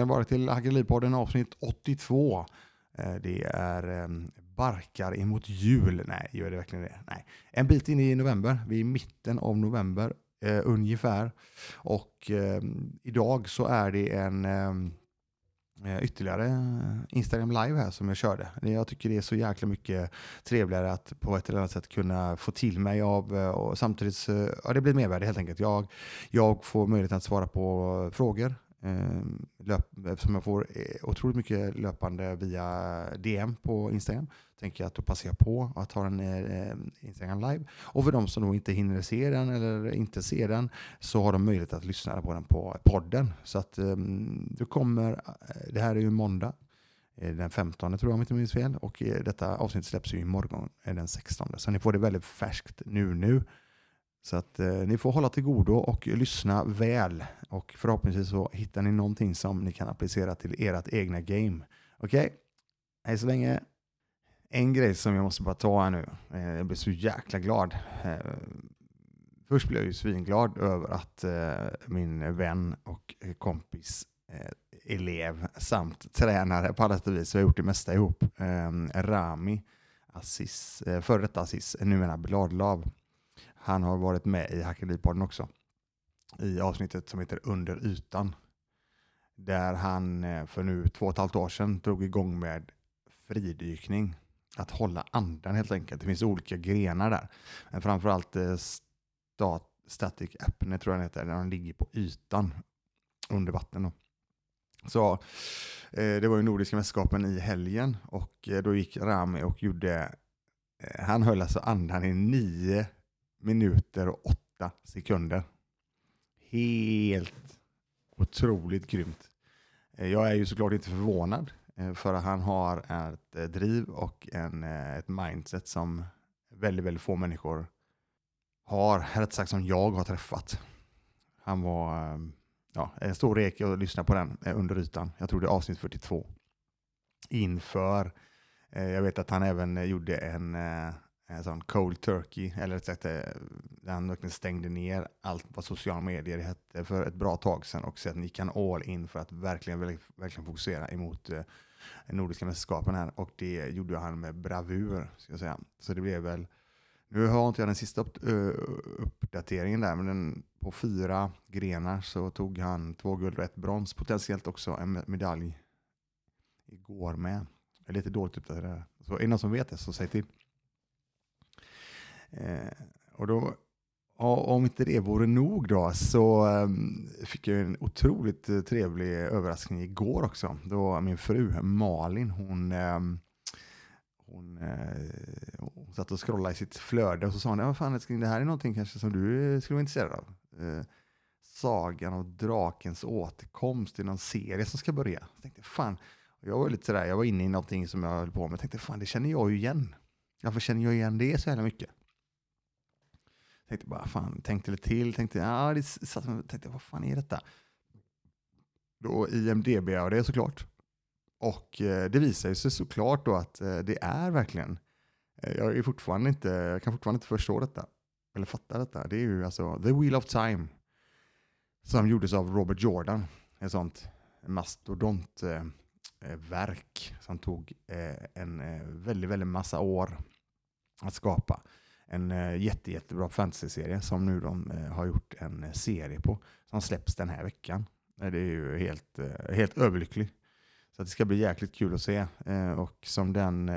välkommen ska vara till Hackeripodden avsnitt 82. Eh, det är ehm, barkar emot jul. Nej, gör det verkligen det? Nej. En bit in i november. Vi är i mitten av november eh, ungefär. Och eh, idag så är det en ehm, eh, ytterligare eh, Instagram live här som jag körde. Jag tycker det är så jäkla mycket trevligare att på ett eller annat sätt kunna få till mig av eh, och samtidigt så, ja, det blir mervärde helt enkelt. Jag, jag får möjlighet att svara på frågor Ehm, löp, eftersom jag får eh, otroligt mycket löpande via DM på Instagram tänker jag att då passar jag på att ha den eh, Instagram live. Och för de som då inte hinner se den eller inte ser den så har de möjlighet att lyssna på den på podden. Så att ehm, du kommer, eh, det här är ju måndag eh, den 15 tror jag om jag inte minns fel och detta avsnitt släpps ju imorgon den 16. Så ni får det väldigt färskt nu nu. Så att eh, ni får hålla till godo och lyssna väl. Och förhoppningsvis så hittar ni någonting som ni kan applicera till ert egna game. Okej? Okay? Hej så länge. En grej som jag måste bara ta här nu. Eh, jag blir så jäkla glad. Eh, först blev jag ju svinglad över att eh, min vän och kompis eh, elev samt tränare på alla sätt och vis, vi har gjort det mesta ihop, eh, Rami Aziz, eh, före detta Aziz, numera Bladlav han har varit med i Hackeripodden också. I avsnittet som heter Under ytan. Där han eh, för nu två och ett halvt år sedan drog igång med fridykning. Att hålla andan helt enkelt. Det finns olika grenar där. Men framförallt eh, stat, static apne tror jag den heter. Där han ligger på ytan under vatten. Då. Så eh, det var ju Nordiska mästerskapen i helgen och eh, då gick Rami och gjorde, han höll alltså andan i nio minuter och åtta sekunder. Helt otroligt grymt. Eh, jag är ju såklart inte förvånad eh, för att han har ett eh, driv och en, ett mindset som väldigt, väldigt få människor har, rätt sagt som jag har träffat. Han var ja, en stor rek att lyssna på den under ytan. Jag tror det är avsnitt 42. Inför, jag vet att han även gjorde en Eh, en sån cold turkey, eller rätt sagt, eh, där han verkligen stängde ner allt vad sociala medier hette för ett bra tag sedan och sen gick han all in för att verkligen, verkligen fokusera emot eh, Nordiska mästerskapen här och det gjorde han med bravur, ska jag säga. Så det blev väl, nu har inte jag den sista upp, uppdateringen där, men den, på fyra grenar så tog han två guld och ett brons, potentiellt också en medalj igår med. Jag är lite dåligt uppdaterad. Så är det någon som vet det så säg till. Eh, och då, om inte det vore nog då så ehm, fick jag en otroligt eh, trevlig överraskning igår också. Då min fru Malin, hon, ehm, hon, eh, hon satt och scrollade i sitt flöde och så sa hon, vad fan det här är någonting kanske som du skulle vara intresserad av. Eh, Sagan om drakens återkomst i någon serie som ska börja. Jag tänkte, fan, jag var lite sådär, jag var inne i någonting som jag höll på med. Jag tänkte, fan det känner jag ju igen. Varför känner jag igen det så jävla mycket? Tänkte bara, fan, tänkte lite till, tänkte, ja, det satt, tänkte vad fan är detta? Då IMDB och det såklart. Och eh, det visar sig såklart då att eh, det är verkligen, eh, jag, är fortfarande inte, jag kan fortfarande inte förstå detta, eller fatta detta. Det är ju alltså The Wheel of Time, som gjordes av Robert Jordan, ett sånt mastodontverk eh, eh, som tog eh, en väldigt, väldigt massa år att skapa en eh, jätte, jättebra fantasy-serie som nu de eh, har gjort en eh, serie på som släpps den här veckan. Det är ju helt, helt överlycklig. Så det ska bli jäkligt kul att se. och som den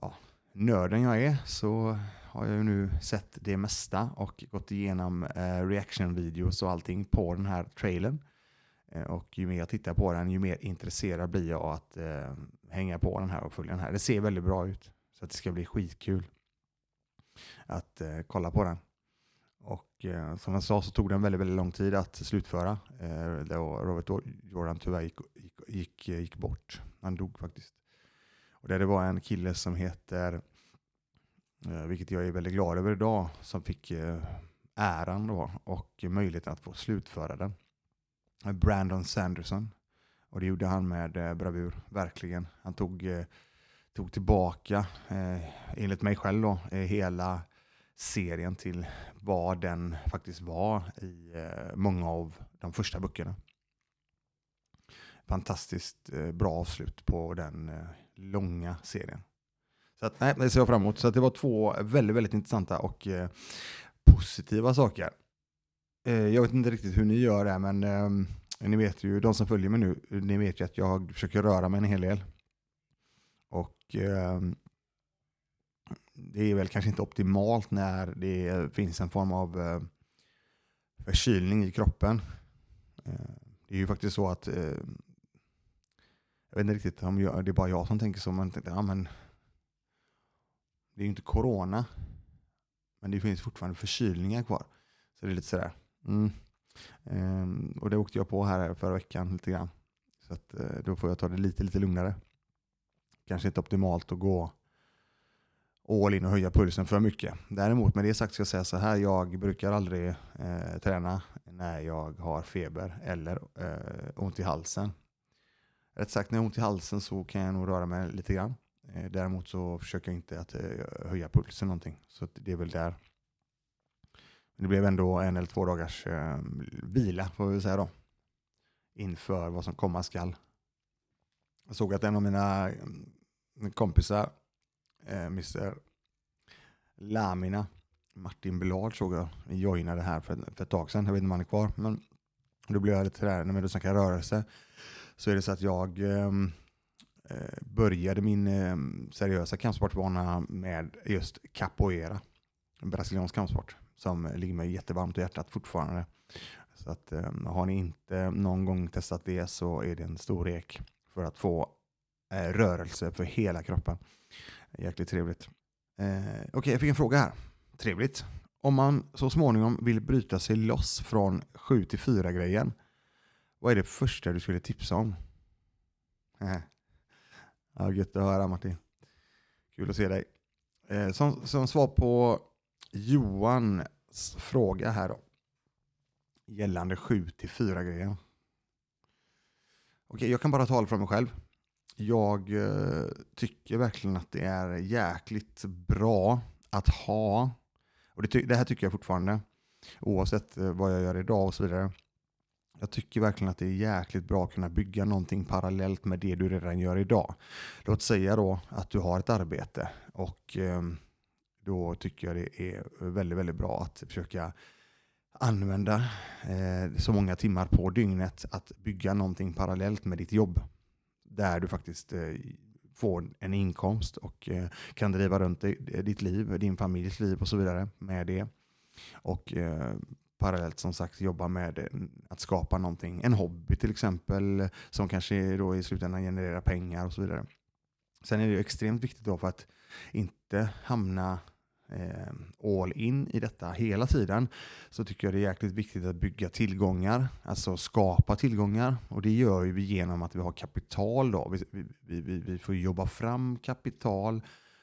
ja, nörden jag är så har jag ju nu sett det mesta och gått igenom reaction-videos och allting på den här trailern. Och ju mer jag tittar på den, ju mer intresserad blir jag att hänga på den här och följa den här. Det ser väldigt bra ut. Så att det ska bli skitkul att eh, kolla på den. Och eh, som jag sa så tog den väldigt, väldigt lång tid att slutföra. Eh, då Robert Jordan tyvärr gick, gick, gick, eh, gick, bort. Han dog faktiskt. Och där det var en kille som heter, eh, vilket jag är väldigt glad över idag, som fick eh, äran då och möjligheten att få slutföra den. Brandon Sanderson. Och det gjorde han med eh, bravur, verkligen. Han tog eh, tog tillbaka, eh, enligt mig själv, då, eh, hela serien till vad den faktiskt var i eh, många av de första böckerna. fantastiskt eh, bra avslut på den eh, långa serien. Så att, nej, det ser jag fram emot. Så att det var två väldigt, väldigt intressanta och eh, positiva saker. Eh, jag vet inte riktigt hur ni gör det, men ehm, ni vet ju, de som följer mig nu, ni vet ju att jag försöker röra mig en hel del. Och eh, det är väl kanske inte optimalt när det finns en form av eh, förkylning i kroppen. Eh, det är ju faktiskt så att eh, jag vet inte riktigt om jag, det är bara jag som tänker så, men, ja, men det är ju inte corona. Men det finns fortfarande förkylningar kvar. Så det är lite sådär. Mm. Um, och det åkte jag på här förra veckan lite grann. Så att, uh, då får jag ta det lite, lite lugnare. Kanske inte optimalt att gå all in och höja pulsen för mycket. Däremot med det sagt ska jag säga så här, jag brukar aldrig eh, träna när jag har feber eller eh, ont i halsen. Rätt sagt, när jag har ont i halsen så kan jag nog röra mig lite grann. Eh, däremot så försöker jag inte att eh, höja pulsen någonting. Så det är väl där. Det blev ändå en eller två dagars eh, vila får vi säga då. Inför vad som komma skall. Jag såg att en av mina kompisar eh, Mr Lamina, Martin Blad såg jag joinade här för, för ett tag sedan. Jag vet inte om han är kvar, men då blev jag lite där, när du snackar rörelse, så är det så att jag ehm, eh, började min eh, seriösa kampsportbana med just capoeira, en brasiliansk kampsport som ligger mig jättevarmt i hjärtat fortfarande. Så att eh, har ni inte någon gång testat det så är det en stor rek för att få Eh, rörelse för hela kroppen. Jäkligt trevligt. Eh, Okej, okay, jag fick en fråga här. Trevligt. Om man så småningom vill bryta sig loss från 7 till 4 grejen, vad är det första du skulle tipsa om? Eh. ja, gött att höra Martin. Kul att se dig. Eh, som, som svar på Johans fråga här då. Gällande 7 till 4 grejen. Okej, jag kan bara tala för mig själv jag eh, tycker verkligen att det är jäkligt bra att ha, och det, det här tycker jag fortfarande, oavsett eh, vad jag gör idag och så vidare. Jag tycker verkligen att det är jäkligt bra att kunna bygga någonting parallellt med det du redan gör idag. Låt säga då att du har ett arbete och eh, då tycker jag det är väldigt, väldigt bra att försöka använda så många timmar på dygnet att bygga någonting parallellt med ditt jobb där du faktiskt eh, får en inkomst och eh, kan driva runt eh, ditt liv, din familjs liv och så vidare med det. Och eh, parallellt som sagt jobba med eh, att skapa någonting, en hobby till exempel, som kanske då i slutändan genererar pengar och så vidare. Sen är det extremt viktigt då för att inte hamna Eh, all in i detta hela tiden så tycker jag det är jäkligt viktigt att bygga tillgångar, alltså skapa tillgångar. Och det gör vi genom att vi har kapital. Då. Vi, vi, vi, vi får jobba fram kapital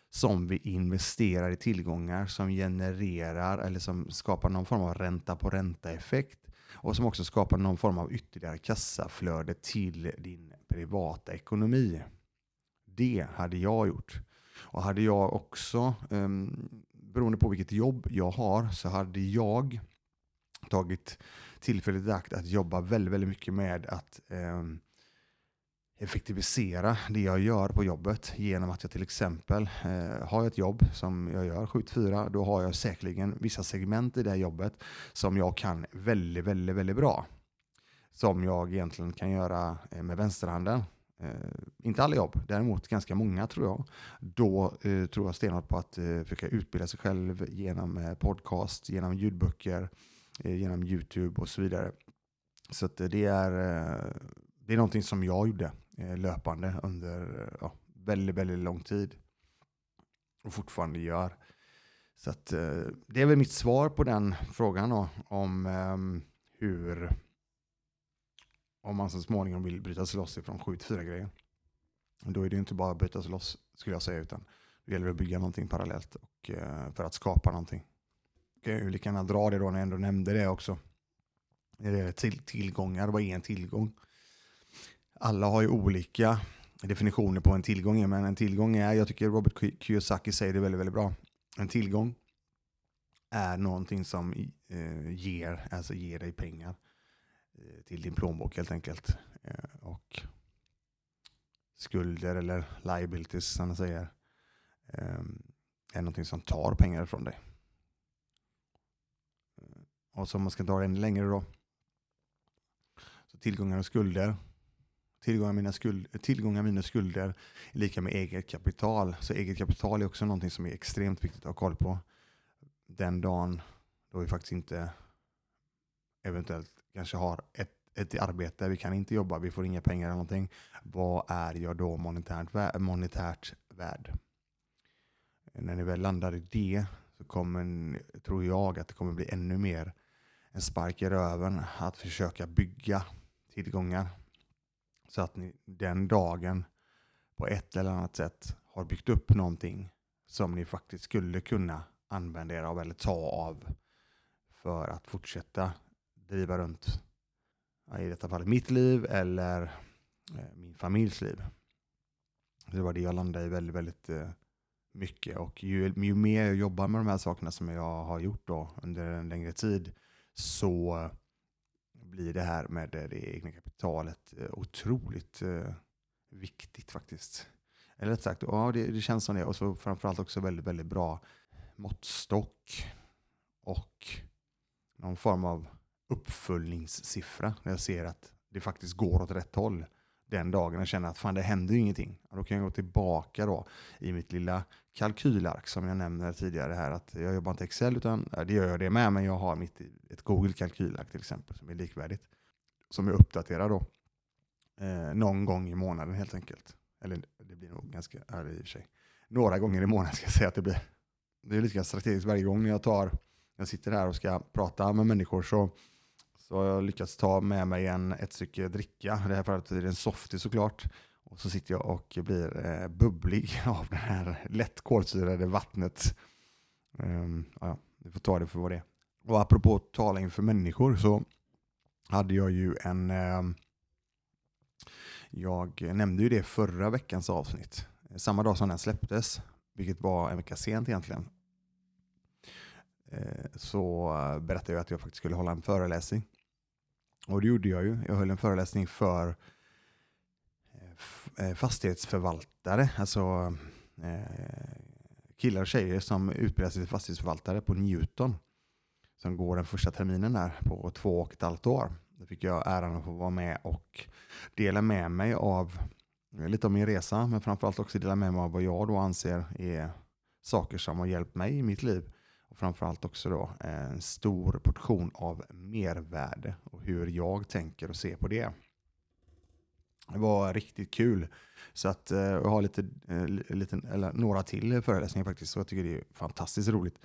som vi investerar i tillgångar som genererar eller som skapar någon form av ränta på ränta-effekt och som också skapar någon form av ytterligare kassaflöde till din privata ekonomi. Det hade jag gjort. Och hade jag också um, beroende på vilket jobb jag har så hade jag tagit tillfället i akt att jobba väldigt, väldigt mycket med att eh, effektivisera det jag gör på jobbet genom att jag till exempel eh, har ett jobb som jag gör 7-4, då har jag säkerligen vissa segment i det här jobbet som jag kan väldigt, väldigt, väldigt bra. Som jag egentligen kan göra eh, med vänsterhanden. Eh, inte alla jobb, däremot ganska många tror jag. Då eh, tror jag stenhårt på att eh, försöka utbilda sig själv genom eh, podcast, genom ljudböcker, eh, genom YouTube och så vidare. Så eh, det, är, eh, det är någonting som jag gjorde eh, löpande under eh, ja, väldigt, väldigt lång tid. Och fortfarande gör. Så att, eh, det är väl mitt svar på den frågan då, om ehm, hur om man så småningom vill bryta sig loss ifrån 7-4-grejen. Då är det inte bara att bryta sig loss, skulle jag säga, utan det gäller att bygga någonting parallellt och, eh, för att skapa någonting. Jag kan lika gärna dra det då när jag ändå nämnde det också. När det gäller till, tillgångar, vad är en tillgång? Alla har ju olika definitioner på en tillgång, men en tillgång är, jag tycker Robert Kiyosaki säger det väldigt, väldigt bra. En tillgång är någonting som eh, ger, alltså ger dig pengar. Eh, till din plånbok helt enkelt. Eh, och skulder eller liabilities som man säger ehm, är någonting som tar pengar från dig. Eh, och så om man ska dra det ännu längre då. Så tillgångar och skulder. Tillgångar, mina skuld, tillgångar minus skulder är lika med eget kapital. Så eget kapital är också någonting som är extremt viktigt att ha koll på. Den dagen då vi faktiskt inte eventuellt kanske har ett, ett arbete, vi kan inte jobba, vi får inga pengar eller någonting. Vad är jag då monetärt, monetärt värd? När ni väl landar i det så kommer, tror jag att det kommer bli ännu mer en spark i röven att försöka bygga tillgångar. Så att ni den dagen på ett eller annat sätt har byggt upp någonting som ni faktiskt skulle kunna använda er av eller ta av för att fortsätta driva runt, i detta fall mitt liv eller eh, min familjs liv. Det var det jag landade i väldigt, väldigt eh, mycket och ju, ju mer jag jobbar med de här sakerna som jag har gjort då under en längre tid så blir det här med det egna kapitalet eh, otroligt viktigt faktiskt. Eller rätt sagt, ja det, det känns som det. Och så framförallt också väldigt, väldigt bra måttstock och någon form av uppföljningssiffra när jag ser att det faktiskt går åt rätt håll den dagen jag känner att fan det händer ju ingenting. Då kan jag gå tillbaka då i mitt lilla kalkylark som jag nämnde tidigare här. att Jag jobbar inte Excel utan, det gör jag det med, men jag har mitt, ett Google kalkylark till exempel som är likvärdigt. Som jag uppdaterar då eh, någon gång i månaden helt enkelt. Eller det blir nog ganska, ja, i och för sig. Några gånger i månaden ska jag säga att det blir. Det är lika strategiskt varje gång när jag tar, jag sitter här och ska prata med människor så så har jag lyckats ta med mig en, ett stycke dricka. Det här fallet är det en softie såklart. Och så sitter jag och blir eh, bubblig av det här lätt kolsyrade vattnet. Um, ja, vi får ta det för vad det är. Och apropå att tala inför människor så hade jag ju en... Eh, jag nämnde ju det förra veckans avsnitt. Samma dag som den släpptes, vilket var en vecka sent egentligen. Eh, så eh, berättade jag att jag faktiskt skulle hålla en föreläsning. Och det gjorde jag ju. Jag höll en föreläsning för eh, eh, fastighetsförvaltare, alltså eh, killar och tjejer som utbildar sig till fastighetsförvaltare på Newton. Som går den första terminen där på två och ett halvt år. Då fick jag äran att få vara med och dela med mig av eh, lite av min resa, men framförallt också dela med mig av vad jag då anser är saker som har hjälpt mig i mitt liv och framförallt också då eh, en stor portion av mervärde och hur jag tänker och ser på det. Det var riktigt kul. Så att eh, jag har lite, eh, lite, eller några till föreläsningar faktiskt. Så jag tycker det är fantastiskt roligt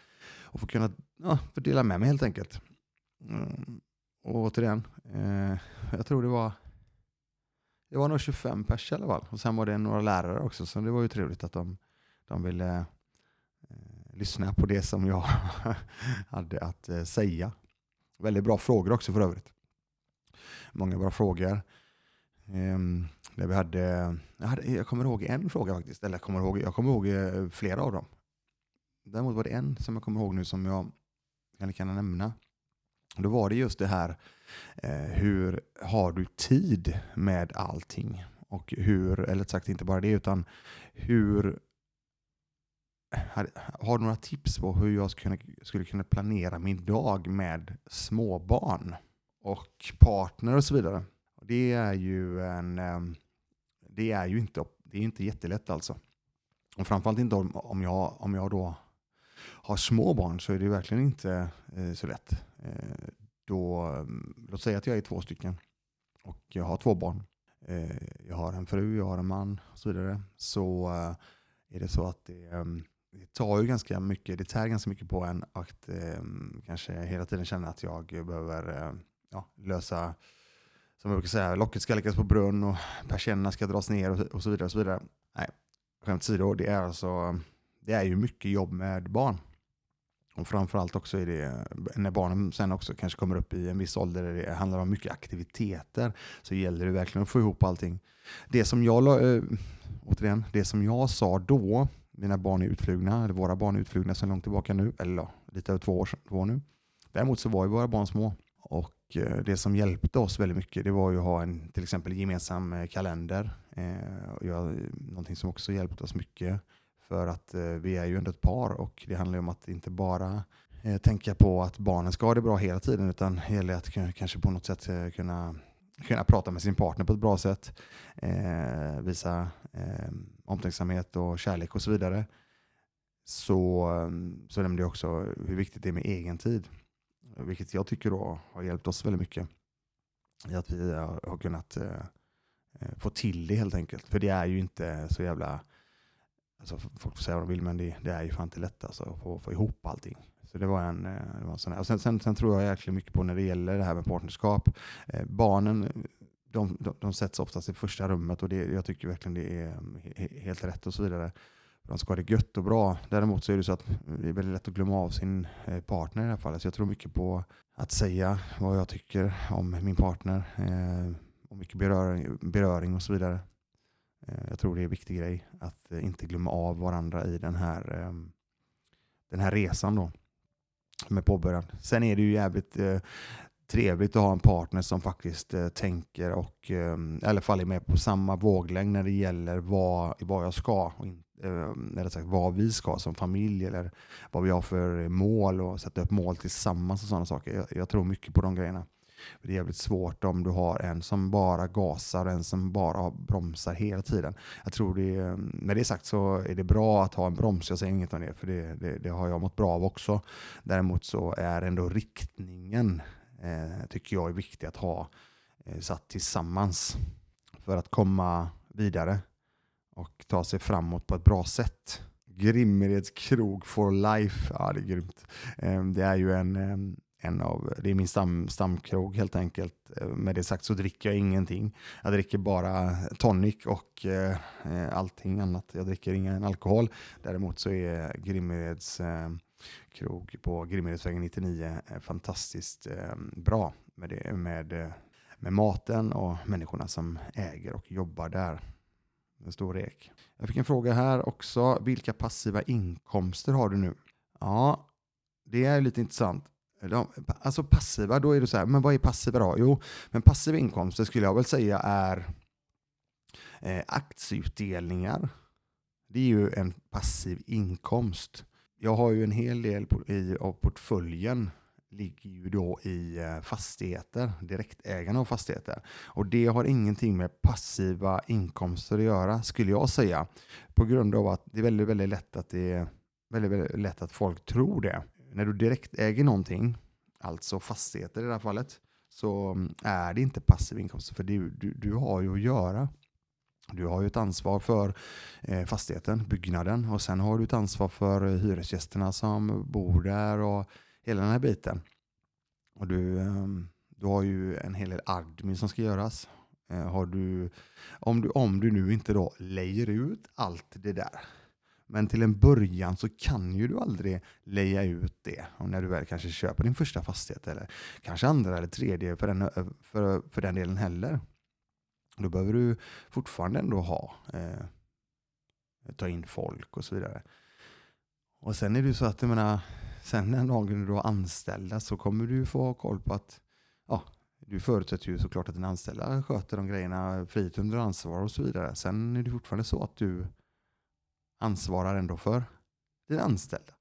att få kunna ja, få dela med mig helt enkelt. Mm. Och återigen, jag tror det var det var nog 25 pers i alla fall. Och sen var det några lärare också, så det var ju trevligt att de, de ville lyssna på det som jag hade att eh, säga. Väldigt bra frågor också för övrigt. Många bra frågor. Ehm, där vi hade, jag, hade, jag kommer ihåg en fråga faktiskt, eller jag kommer ihåg, jag kommer ihåg eh, flera av dem. Däremot var det en som jag kommer ihåg nu som jag kan, kan nämna. Då var det just det här, eh, hur har du tid med allting? Och hur, eller sagt inte bara det, utan hur har du några tips på hur jag skulle kunna, skulle kunna planera min dag med småbarn och partner och så vidare? Det är ju, en, ehm, det är ju inte, det är inte jättelätt alltså. Och framförallt inte om, om, jag, om jag då har små barn så är det verkligen inte eh, så lätt. Eh, då, ehm, låt säga att jag är två stycken och jag har två barn. Eh, jag har en fru, jag har en man och så vidare. Så eh, är det så att det, ehm, det tar ju ganska mycket, det tär ganska mycket på en att eh, kanske hela tiden känna att jag behöver eh, ja, lösa, som jag brukar säga, locket ska läggas på brunn och persiennerna ska dras ner och, och så vidare. Och så vidare. Nej, skämt åsido, det är alltså, det är ju mycket jobb med barn. Och framförallt också är det, när barnen sen också kanske kommer upp i en viss ålder där det handlar om mycket aktiviteter, så gäller det verkligen att få ihop allting. Det som jag, äh, återigen, det som jag sa då, mina barn är utflugna, eller våra barn är utflugna sedan långt tillbaka nu, eller lite över två år, två år nu. Däremot så var ju våra barn små och eh, det som hjälpte oss väldigt mycket det var ju att ha en till exempel gemensam eh, kalender. Eh, och jag, eh, någonting som också hjälpte oss mycket. För att vi är ju ändå ett par och det handlar ju om att inte bara tänka på att barnen ska ha det bra hela tiden utan det gäller att kanske på något sätt kunna, kunna prata med sin partner på ett bra sätt. Eh, visa eh, omtänksamhet och kärlek och så vidare. Så, ehm, så nämnde jag också hur viktigt det är med egen tid. Vilket jag tycker då har hjälpt oss väldigt mycket. I att vi har kunnat eh, eh, få till det helt enkelt. För det är ju inte så jävla... Alltså folk får säga vad de vill men det, det är ju fan inte lätt alltså, att få, få ihop allting. Så det var en, eh, det var en sån här. Och sen, sen, sen, tror jag jäkligt mycket på när det gäller det här med partnerskap. Eh, barnen de, de, de sätts oftast i första rummet och det, jag tycker verkligen det är mm, helt rätt och så vidare de ska ha det gött och bra. Däremot så är det så att det är väldigt lätt att glömma av sin eh, partner i det här fallet. Så jag tror mycket på att säga vad jag tycker om min partner. Eh, och mycket beröring, beröring och så vidare. Eh, jag tror det är en viktig grej att inte glömma av varandra i den här, eh, den här resan då. Med påbörjan. Sen är det ju jävligt eh, trevligt att ha en partner som faktiskt eh, tänker och eh, i alla fall är med på samma våglängd när det gäller vad, vad jag ska och in, eh, sagt, vad vi ska som familj eller vad vi har för mål och sätta upp mål tillsammans och sådana saker. Jag, jag tror mycket på de grejerna. Det är jävligt svårt om du har en som bara gasar och en som bara bromsar hela tiden. Jag tror det, ehm, med det sagt så är det bra att ha en broms, jag säger inget om det, för det, det, det har jag mått bra av också. Däremot så är ändå riktningen Eh, tycker jag är viktig att ha eh, satt tillsammans för att komma vidare och ta sig framåt på ett bra sätt. Grimmereds krog for life, ja det är grymt. Eh, det är ju en, ehm, en av, det är min stam, stamkrog helt enkelt. Eh, med det sagt så dricker jag ingenting. Jag dricker bara tonic och eh, eh allting annat. Jag dricker ingen alkohol. Däremot så är Grimmereds eh, krog på Grimmeredsvägen 99 är eh, fantastiskt eh, bra med, det, med, eh, med maten och människorna som äger och jobbar där. En stor rek. Jag fick en fråga här också. Vilka passiva inkomster har du nu? Ja, det är lite intressant. Alltså passiva, då är det så här, men vad är passiva då? Jo, men passiva inkomster skulle jag väl säga är eh, aktieutdelningar. Det är ju en passiv inkomst jag har ju en hel del i, av portföljen ligger ju då i eh, fastigheter, direktägarna av fastigheter. Och det har ingenting med passiva inkomster att göra, skulle jag säga. På grund av att det är väldigt, väldigt lätt att det är väldigt, väldigt lätt att folk tror det. När du direktäger någonting, alltså fastigheter i det här fallet, så mm, är det inte passiv inkomst, för du, du, du har ju att göra. Du har ju ett ansvar för eh, fastigheten, byggnaden och sen har du ett ansvar för eh, hyresgästerna som bor där och hela den här biten. Och du, ehm, du har ju en hel del admin som ska göras. Eh, har du, om, du, om du nu inte då lejer ut allt det där. Men till en början så kan ju du aldrig leja ut det. Och när du väl kanske köper din första fastighet eller kanske andra eller tredje för den, för, för den delen heller. Då behöver du fortfarande ändå ha, eh, ta in folk och så vidare. Och sen är det ju så att, jag menar, sen den dagen du har anställda så kommer du få ha koll på att, ja, du förutsätter ju såklart att dina anställda sköter de grejerna fritt under ansvar och så vidare. Sen är det fortfarande så att du ansvarar ändå för dina anställda.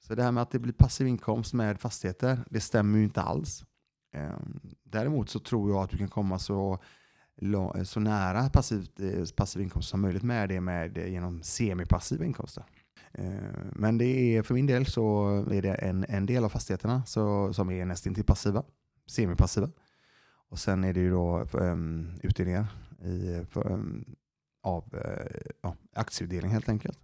Så det här med att det blir passiv inkomst med fastigheter, det stämmer ju inte alls. Ehm, däremot så tror jag att du kan komma så Eh, så nära passivt, eh, passiv inkomst som möjligt med det med, eh, genom semipassiva inkomster. Men det är, för min del så är det en, en del av fastigheterna så, som är nästintill passiva, semipassiva. Och sen är det ju då um, utdelningar i, för, um, av uh, ja, aktieutdelning helt enkelt.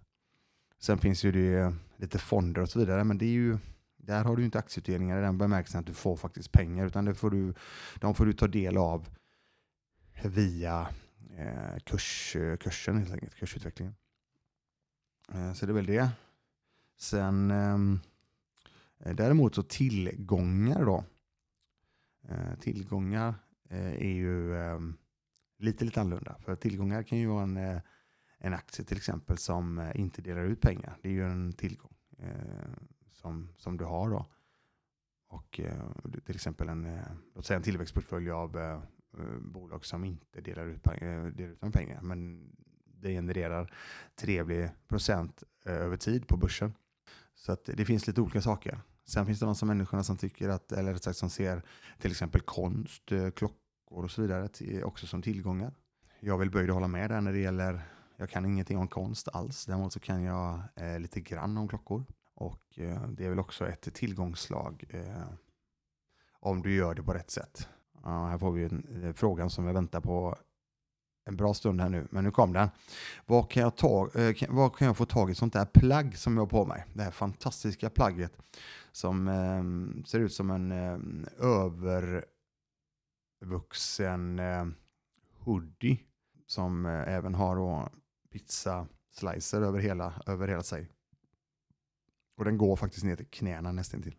Sen finns ju det lite fonder och så vidare, men det är ju, där har du inte aktieutdelningar i den bemärkelsen att du får faktiskt pengar, utan det får du, de får du ta del av via eh, kurs, kursen helt enkelt, kursutvecklingen. Eh, så det är väl det. Sen ehm, eh, däremot så tillgångar då. Eh, tillgångar eh, är ju ehm, lite, lite annorlunda. För tillgångar kan ju vara en, eh, en aktie till exempel som eh, inte delar ut pengar. Det är ju en tillgång eh, som, som du har då. och eh, till exempel en, eh, låt säga en tillväxtportfölj av eh, Eh, bolag som inte delar ut, eh, delar ut några pengar. Men det genererar trevlig procent eh, över tid på börsen. Så att det finns lite olika saker. Sen finns det de som människorna som tycker att, eller rätt sagt som ser till exempel konst, klockor och så vidare också som tillgångar. Jag vill böjd att hålla med där när det gäller, jag kan ingenting om konst alls. Däremot så kan jag eh, lite grann om klockor. Och eh, det är väl också ett tillgångsslag eh, om du gör det på rätt sätt. Ja, här får vi en, eh, frågan som jag väntar på en bra stund här nu, men nu kom den. Vad kan jag, ta, eh, kan, vad kan jag få tag i sånt där plagg som jag har på mig? Det här fantastiska plagget som eh, ser ut som en eh, övervuxen eh, hoodie som eh, även har då pizza slicer över hela, över hela sig. Och den går faktiskt ner till knäna nästan till.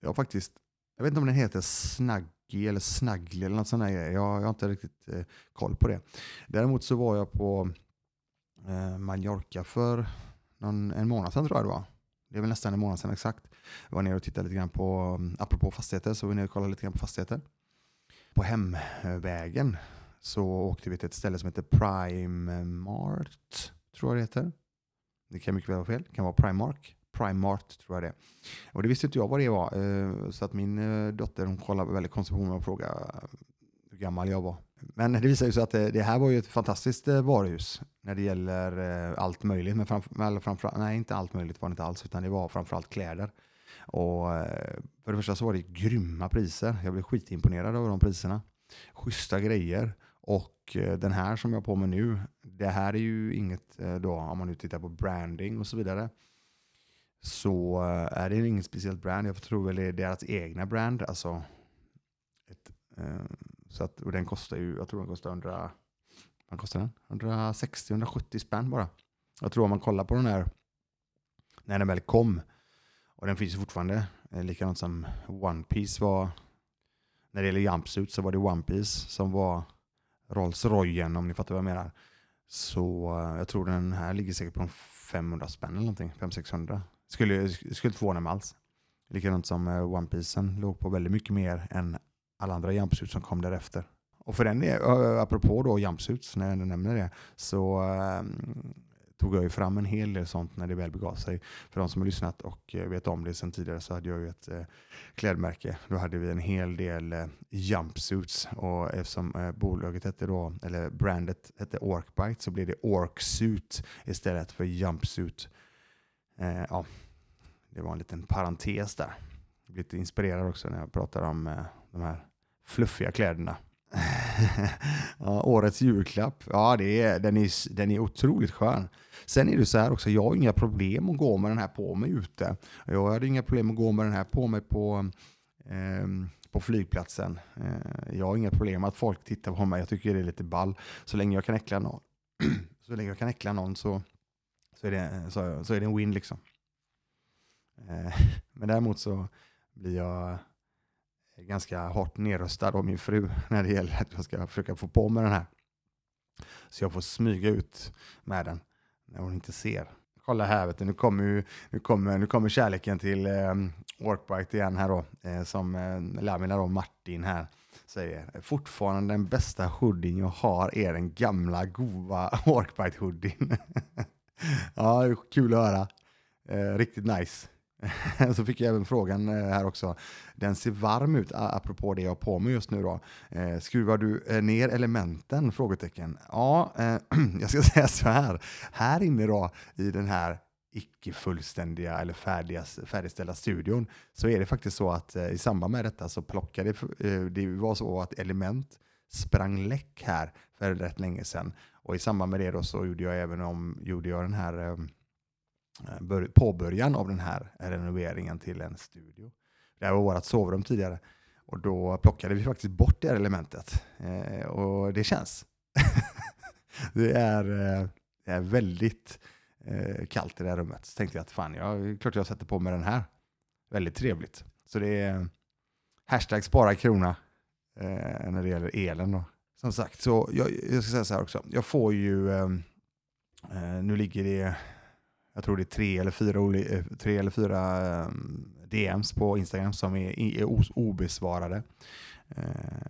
Jag har faktiskt, jag vet inte om den heter snagg... Snaggy eller Snaggly eller något sånt där. Jag, jag har inte riktigt eh, koll på det. Däremot så var jag på eh, Mallorca för någon, en månad sedan tror jag det var. Det är väl nästan en månad sedan exakt. Jag var nere och tittade lite grann på, mm, apropå fastigheter, så var vi nere och kollade lite grann på fastigheter. På hemvägen så åkte vi till ett ställe som heter Prime Mart, tror jag det heter. Det kan mycket väl vara fel, det kan vara Primark. Primart tror jag det Och det visste inte jag vad det var. Eh, så att min eh, dotter hon kollade väldigt konstigt på mig och frågade eh, hur gammal jag var. Men det visade sig att det, här var ju ett fantastiskt varuhus när det gäller allt möjligt. Men framför, eller framför, nej, inte allt möjligt var det inte alls, utan det var framförallt kläder. Och för det första så var det grymma priser. Jag blev skitimponerad över de priserna. Schyssta grejer. Och den här som jag har på mig nu, det här är ju inget då, om man nu tittar på branding och så vidare, så eh, är det inget speciellt brand. Jag tror väl det är deras egna brand. Alltså ett, eh, så att, och den kostar ju, jag tror den kostar 100, vad kostar den? 160-170 spänn bara. Jag tror om man kollar på den här, när den väl kom, och den finns ju fortfarande, eh, likadant som One Piece var, när det gäller jumpsuit så var det One Piece som var Rolls Royen om ni fattar vad jag menar. Så eh, jag tror den här ligger säkert på 500 spänn eller någonting, 500-600. Skulle, skulle inte förvåna mig alls. Likadant som eh, One Piece låg på väldigt mycket mer än alla andra jumpsuits som kom därefter. Och för den, eh, apropå då jumpsuits, när jag ändå nämner det, så um, tog jag ju fram en hel del sånt när det väl begav sig. För de som har lyssnat och eh, vet om det sedan tidigare så hade jag ju ett eh, klädmärke. Då hade vi en hel del eh, jumpsuits och eftersom eh, bolaget hette då, eller brandet hette Orkbite så blev det Orksuit istället för jumpsuit. Eh, ja, det var en liten parentes där. Jag blir lite inspirerad också när jag pratar om eh, de här fluffiga kläderna. ja, årets julklapp, ja det är, den, är, den är otroligt skön. Sen är det så här också, jag har inga problem att gå med den här på mig ute. Jag hade inga problem att gå med den här på mig på, eh, på flygplatsen. Eh, jag har inga problem att folk tittar på mig, jag tycker det är lite ball. Så länge jag kan äckla någon, så, länge jag kan äckla någon så, så, är det, så, så är det en win liksom. Eh, men däremot så blir jag eh, ganska hårt nedröstad av min fru när det gäller att jag ska försöka få på mig den här. Så jag får smyga ut med den när hon inte ser. Kolla här, vet du, nu, kommer nu, kommer, nu kommer kärleken till eh, Workbite igen här då. Eh, som eh, Lamina då, Martin här säger. Fortfarande den bästa hoodien jag har är den gamla goa Workbite-hoodien ja, det är kul att höra. Eh, riktigt nice. Så fick jag även frågan eh, här också. Den ser varm ut, apropå det jag har på mig just nu då. Eh, skruvar du eh, ner elementen? Frågetecken. Ja, eh, jag ska säga så här. Här inne då i den här icke fullständiga eller färdiga, färdigställda studion så är det faktiskt så att eh, i samband med detta så plockade eh, det var så att element sprang läck här för rätt länge sedan. Och i samband med det då så gjorde jag även om, gjorde jag den här ehm, eh, påbörjan av den här renoveringen till en studio. Det här var vårt sovrum tidigare. Och då plockade vi faktiskt bort det här elementet. Eh, och det känns. det, är, eh, det är väldigt eh, kallt i det här rummet. Så tänkte jag att fan, jag, klart jag sätter på mig den här. Väldigt trevligt. Så det är eh, hashtag spara krona eh, när det gäller elen. Då. Som sagt, så jag, jag ska säga så här också. Jag får ju, ehm, eh, nu ligger det jag tror det är tre eller fyra, eh, tre eller fyra eh, DMs på Instagram som är, är obesvarade. Eh,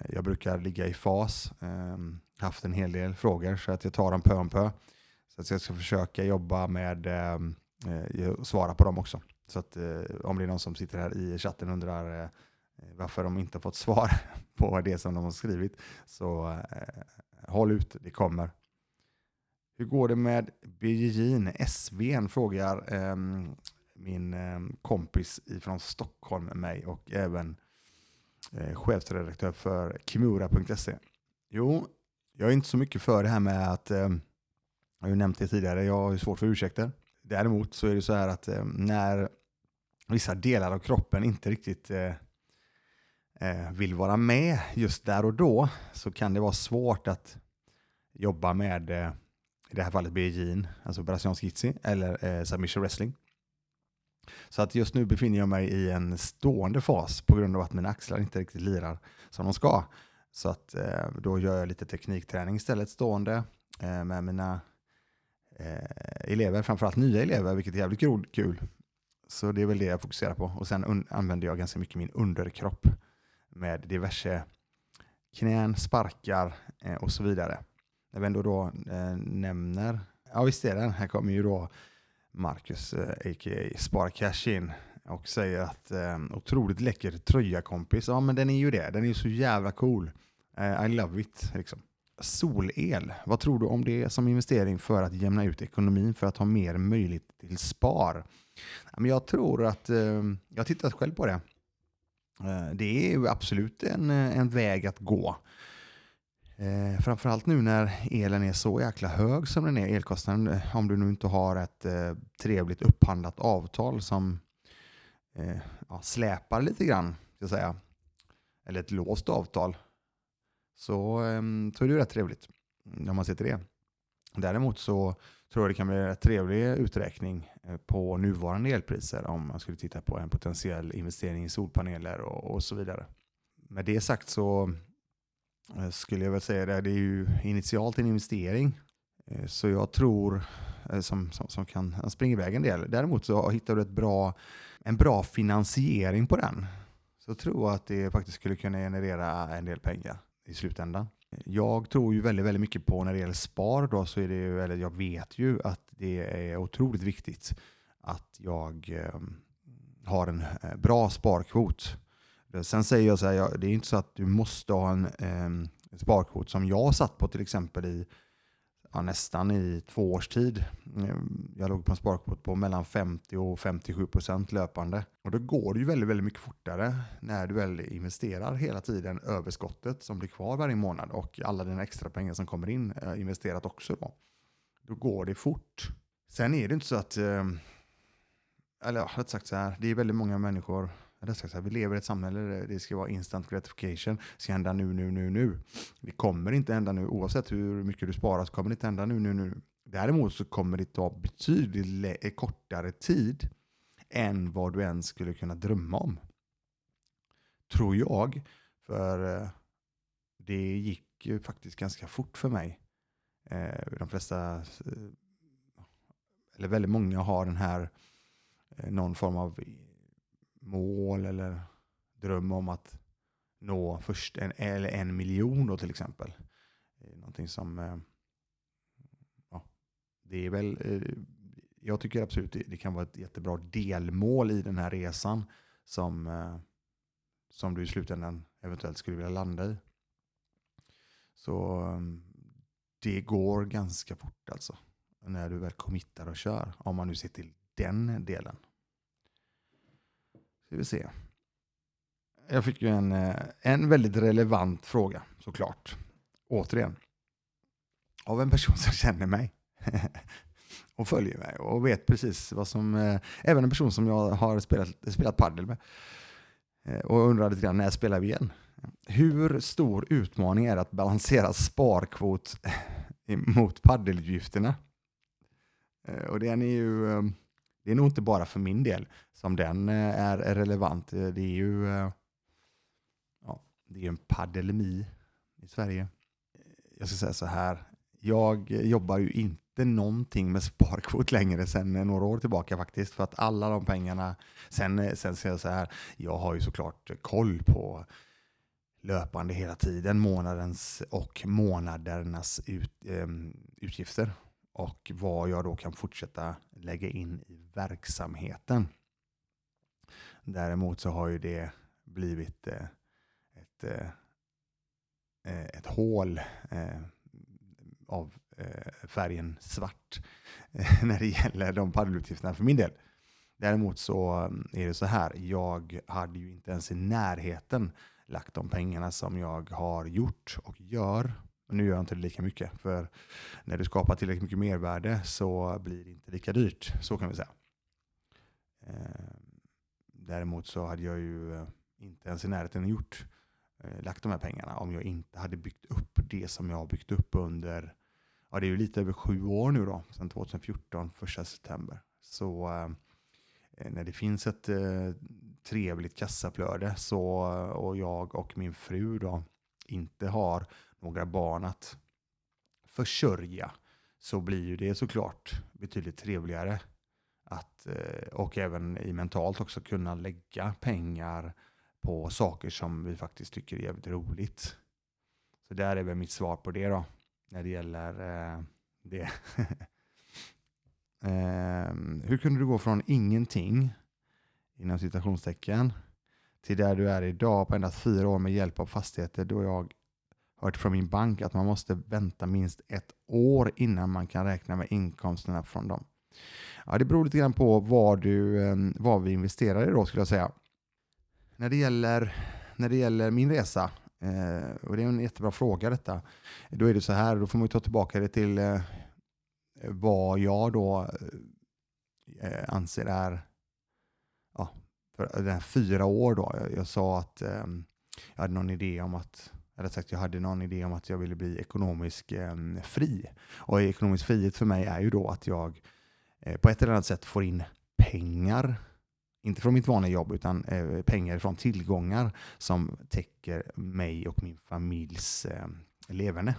jag brukar ligga i fas, ehm, haft en hel del frågor så att jag tar dem pö om pö. Så att jag ska försöka jobba med ehm, eh, att svara på dem också. Så att eh, om det är någon som sitter här i chatten och undrar Eh, varför de inte fått svar på det som de har skrivit, så eh, håll ut, det kommer. Hur går det med Birgin SVn frågar eh, min eh, kompis från Stockholm mig och även eh, chefsredaktör för Kimura.se. Jo, jag är inte så mycket för det här med att, eh, jag har ju nämnt det tidigare, jag har ju svårt för ursäkter. Däremot så är det så här att eh, när vissa delar av kroppen inte riktigt eh, Eh, vill vara med just där och då så kan det vara svårt att jobba med eh, i det här fallet BJ'n, alltså brasiliansk jitsi, eller eh, submission wrestling. Så att just nu befinner jag mig i en stående fas på grund av att mina axlar inte riktigt lirar som de ska. Så att eh, då gör jag lite teknikträning istället stående eh, med mina eh, elever, framförallt nya elever, vilket är jävligt kul. Så det är väl det jag fokuserar på. Och sen använder jag ganska mycket min underkropp med diverse knän, sparkar eh, och så vidare när vi ändå då eh, nämner, ja visst är den, här kommer ju då Marcus, eh, a.k.a. Sparcash in och säger att eh, otroligt läcker tröja kompis. Ja men den är ju det, den är ju så jävla cool. Eh, I love it liksom. Solel, vad tror du om det som investering för att jämna ut ekonomin för att ha mer möjlighet till spar? Jag tror att, eh, jag har tittat själv på det. Eh, det är ju absolut en, eh, en väg att gå. Eh, framförallt nu när elen är så jäkla hög som den är, elkostnaden, eh, om du nu inte har ett eh, trevligt upphandlat avtal som eh, ja, släpar lite grann, ska säga, eller ett låst avtal, så, eh, så är det ju rätt trevligt mm, när man sitter det. Däremot så tror jag det kan bli en trevlig uträkning eh, på nuvarande elpriser om man skulle titta på en potentiell investering i solpaneler och, och så vidare. Med det sagt så eh, skulle jag väl säga det. Det är ju initialt en investering. Eh, så jag tror som, som, som kan springa iväg en del. Däremot så hittar du ett bra, en bra finansiering på den. Så tror jag att det faktiskt skulle kunna generera en del pengar i slutändan. Jag tror ju väldigt, väldigt mycket på när det gäller spar då så är det ju, eller jag vet ju att det är otroligt viktigt att jag eh, har en eh, bra sparkvot. Sen säger jag så här, det är inte så att du måste ha en eh, sparkvot som jag satt på till exempel i ja, nästan i två års tid. Ehm, jag låg på en sparkvot på mellan 50 och 57 procent löpande. Och då går det ju väldigt, väldigt mycket fortare när du väl investerar hela tiden överskottet som blir kvar varje månad och alla dina extra pengar som kommer in eh, investerat också då. Då går det fort. Sen är det inte så att, ehm, eller ja, rätt sagt så här, det är väldigt många människor vi lever i ett samhälle där det ska vara instant gratification. Det ska hända nu, nu, nu, nu. Det kommer inte hända nu. Oavsett hur mycket du sparar så kommer det inte hända nu, nu, nu. Däremot så kommer det ta betydligt eh, kortare tid än vad du ens skulle kunna drömma om. Tror jag. För eh, det gick ju faktiskt ganska fort för mig. Eh, de flesta, eller väldigt många har den här någon form av mål eller dröm om att nå först en, eller en miljon då till exempel. Någonting som, eh, ja, det är väl, eh, jag tycker absolut det kan vara ett jättebra delmål i den här resan som, eh, som du i slutändan eventuellt skulle vilja landa i. Så det går ganska fort alltså. När du väl committar och kör. Om man nu ser till den delen. Ska vi se. Jag fick ju en, eh, en väldigt relevant fråga såklart. Återigen. Av en person som känner mig. och följer mig och vet precis vad som... Eh, även en person som jag har spelat, spelat paddel med. Eh, och undrar lite grann, när spelar vi igen? Hur stor utmaning är det att balansera sparkvot mot paddelutgifterna? Eh, och den är ju eh, det är nog inte bara för min del som den eh, är relevant. Eh, det är ju eh, ja, det är en pandemi i Sverige. Jag ska säga så här, jag jobbar ju inte inte någonting med sparkvot längre sedan några år tillbaka faktiskt. För att alla de pengarna, sen, sen säger jag så här, jag har ju såklart koll på löpande hela tiden, månadens och månadernas ut, eh, utgifter och vad jag då kan fortsätta lägga in i verksamheten. Däremot så har ju det blivit eh, ett, eh, eh, ett hål av färgen svart när det gäller de paddelutgifterna för min del. Däremot så mm, är det så här, jag hade ju inte ens i närheten lagt de pengarna som jag har gjort och gör. Nu gör jag inte det lika mycket, för när du skapar tillräckligt mycket mervärde så blir det inte lika dyrt. Så kan vi säga. Ehm, däremot så hade jag ju eh, inte ens i närheten gjort, eh, lagt de här pengarna om jag inte hade byggt upp det som jag har byggt upp under, ja det är ju lite över sju år nu då, sedan 2014, första september. Så eh, när det finns ett trevligt kassaflöde så, och jag och min fru då inte har några barn att försörja så blir ju det såklart betydligt trevligare. Att, eh, och även i mentalt också kunna lägga pengar på saker som vi faktiskt tycker är jävligt roligt. Så där är väl mitt svar på det då, när det gäller eh, det. Ehm, hur kunde du gå från ingenting inom citationstecken, till där du är idag på endast fyra år med hjälp av fastigheter då jag hört från min bank att man måste vänta minst ett år innan man kan räkna med inkomsterna från dem. Ja, det beror lite grann på vad, du, ehm, vad vi investerar i då skulle jag säga. När det gäller, när det gäller min resa, eh, och det är en jättebra fråga detta, då är det så här, då får man ta tillbaka det till eh, vad jag då eh, anser är för den här fyra år då. Jag, jag sa att ehm, jag hade någon idé om att eller sagt, jag hade någon idé om att jag ville bli ekonomiskt eh, fri. Och ekonomisk frihet för mig är ju då att jag eh, på ett eller annat sätt får in pengar, inte från mitt vanliga jobb, utan eh, pengar från tillgångar som täcker mig och min familjs eh, leverne.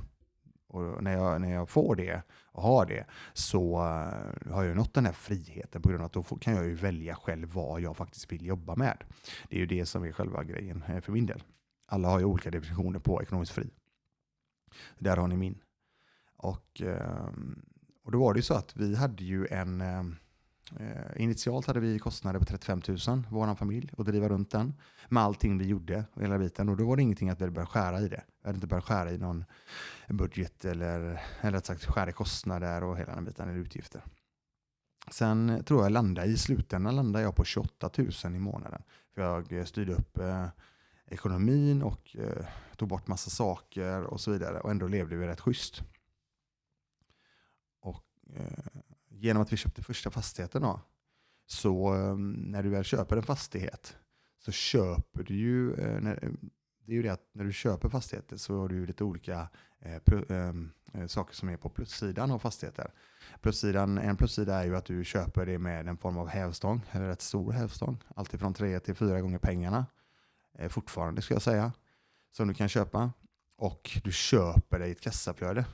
Och när jag, när jag får det och har det så eh, har jag nått den här friheten på grund av att då kan jag ju välja själv vad jag faktiskt vill jobba med. Det är ju det som är själva grejen eh, för min del. Alla har ju olika definitioner på ekonomiskt fri. Där har ni min. Och, ehm, och då var det ju så att vi hade ju en ehm, eh, initialt hade vi kostnader på 35 000, vår familj, och driva runt den. Med allting vi gjorde, hela biten. Och då var det ingenting att vi började skära i det. Vi hade inte börjat skära i någon budget eller, eller rätt sagt skära i kostnader och hela den biten, eller utgifter. Sen tror jag landade i slutändan landade jag på 28 000 i månaden. För jag styrde upp eh, ekonomin och eh, tog bort massa saker och så vidare. Och ändå levde vi rätt schysst. Och eh, genom att vi köpte första fastigheten då, så eh, när du väl köper en fastighet så köper du ju, eh, när, eh, det är ju det att när du köper fastigheter så har du lite olika eh, ehm, eh, saker som är på plussidan av fastigheter. Plussidan, en plussida är ju att du köper det med en form av hävstång, eller rätt stor hävstång, alltifrån tre till fyra gånger pengarna, eh, Eh, fortfarande ska jag säga, som du kan köpa. Och du köper dig ett kassaflöde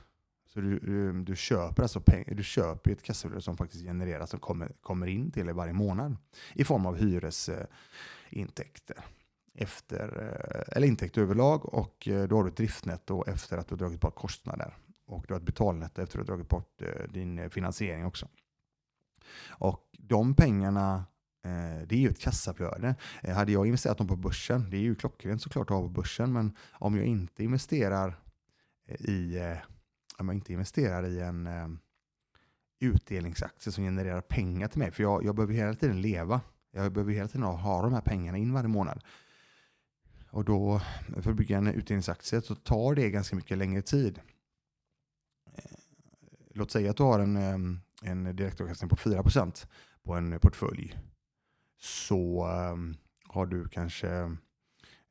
så du, du, du, köper alltså peng, du köper ett kassaflöde som faktiskt genereras och kommer, kommer in till dig varje månad i form av hyresintäkter. Efter, eh, eller intäkter överlag och eh, då har du ett driftnetto efter att du har dragit bort kostnader. Och du har ett betalnetto efter att du har dragit bort din finansiering också. Och de pengarna Eh, det är ju ett kassaflöde. Eh, hade jag investerat dem på börsen, det är ju klockrent såklart att ha på börsen, men om jag inte investerar eh, i om jag inte investerar i en utdelningsaktie som genererar pengar till mig. För jag, jag behöver hela tiden leva. Jag behöver hela tiden ha de här pengarna in varje månad. Och då, för att bygga en utdelningsaktie så tar det ganska mycket längre tid. Låt säga att du har en, en direktavkastning på 4% på en portfölj. Så ehm, har du kanske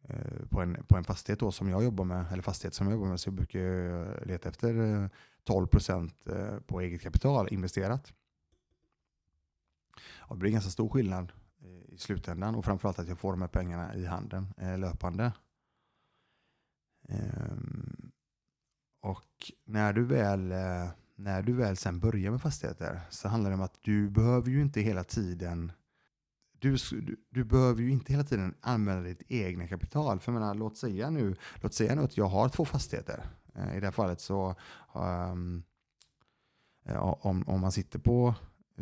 eh, på en, på en fastighet då som jag jobbar med, eller fastighet som jag jobbar med, så brukar jag eh, leta efter eh, 12 procent på eget kapital investerat. Och det blir ganska stor skillnad i slutändan och framförallt att jag får de här pengarna i handen löpande. Ehm, och när du väl, när du väl sen börjar med fastigheter så handlar det om att du behöver ju inte hela tiden du, du, behöver ju inte hela tiden använda ditt egna kapital. För jag menar, låt säga nu, låt säga nu att jag har två fastigheter. Eh, I det här fallet så um, om, om man sitter på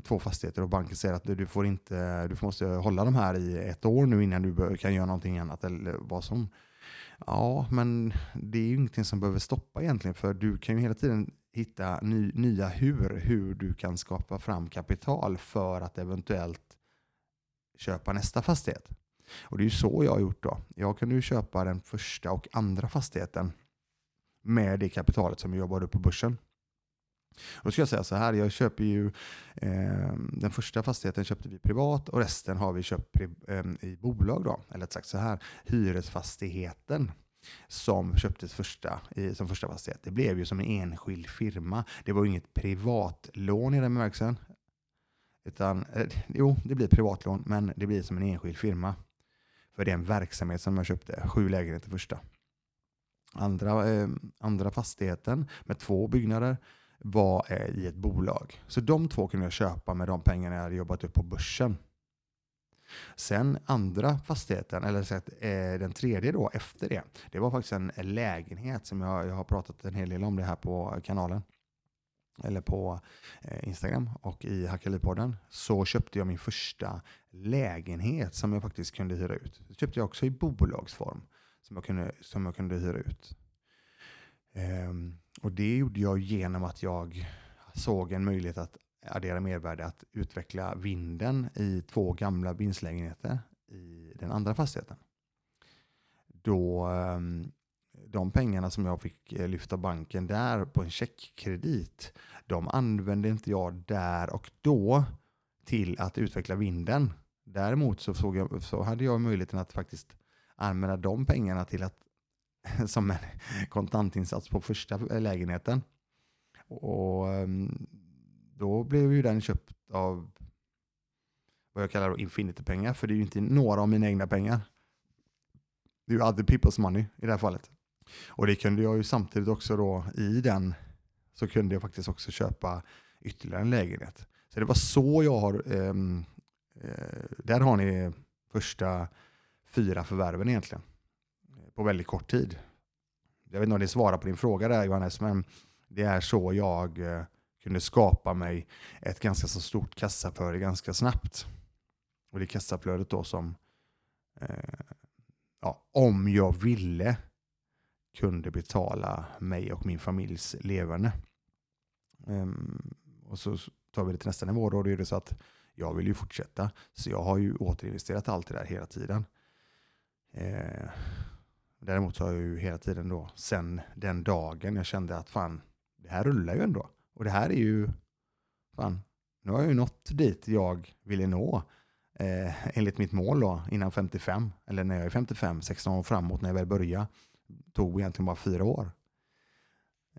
två fastigheter och banken säger att du, får inte, du måste hålla de här i ett år nu innan du kan göra någonting annat eller vad som. Ja, men det är ju ingenting som behöver stoppa egentligen för du kan ju hela tiden hitta ny, nya hur, hur du kan skapa fram kapital för att eventuellt köpa nästa fastighet. Och det är ju så jag har gjort då. Jag kunde ju köpa den första och andra fastigheten med det kapitalet som jag jobbade på börsen. Då ska jag säga så här, jag köper ju eh, den första fastigheten köpte vi privat och resten har vi köpt eh, i bolag då. Eller sagt så här, hyresfastigheten som köptes första, i, som första fastighet. Det blev ju som en enskild firma. Det var ju inget privatlån i den bemärkelsen. Utan, eh, jo, det blir privatlån, men det blir som en enskild firma. För det är en verksamhet som jag köpte, sju lägenheter första. Andra, eh, andra fastigheten med två byggnader var eh, i ett bolag. Så de två kunde jag köpa med de pengarna jag hade jobbat upp på börsen. Sen andra fastigheten, eller så att, eh, den tredje då efter det, det var faktiskt en lägenhet som jag, jag har pratat en hel del om det här på kanalen. Eller på eh, Instagram och i Hackelipodden så köpte jag min första lägenhet som jag faktiskt kunde hyra ut. Det köpte jag också i bolagsform som jag kunde, som jag kunde hyra ut. Um, och det gjorde jag genom att jag såg en möjlighet att addera mervärde, att utveckla vinden i två gamla vindslägenheter i den andra fastigheten. Då um, de pengarna som jag fick eh, lyfta banken där på en checkkredit, de använde inte jag där och då till att utveckla vinden. Däremot så, såg jag, så hade jag möjligheten att faktiskt använda de pengarna till att som en kontantinsats på första lägenheten. Och ehm, då blev ju den köpt av vad jag kallar Infinity-pengar, för det är ju inte några av mina egna pengar. Det är ju other people's money i det här fallet. Och det kunde jag ju samtidigt också då i den så kunde jag faktiskt också köpa ytterligare en lägenhet. Så det var så jag har, ehm, eh, där har ni första fyra förvärven egentligen på väldigt kort tid. Jag vet inte om det svarar på din fråga där Johannes, men det är så jag eh, kunde skapa mig ett ganska så stort kassaflöde ganska snabbt. Och det kassaflödet då som, eh, ja, om jag ville, kunde betala mig och min familjs leverne. Um, och så tar vi det till nästa nivå då, då är det så att jag vill ju fortsätta. Så jag har ju återinvesterat allt det där hela tiden. Eh, Däremot så har jag ju hela tiden då, sen den dagen jag kände att fan, det här rullar ju ändå. Och det här är ju, fan, nu har jag ju nått dit jag ville nå. Eh, enligt mitt mål då, innan 55. Eller när jag är 55, 16 år framåt när jag väl började. Tog egentligen bara fyra år.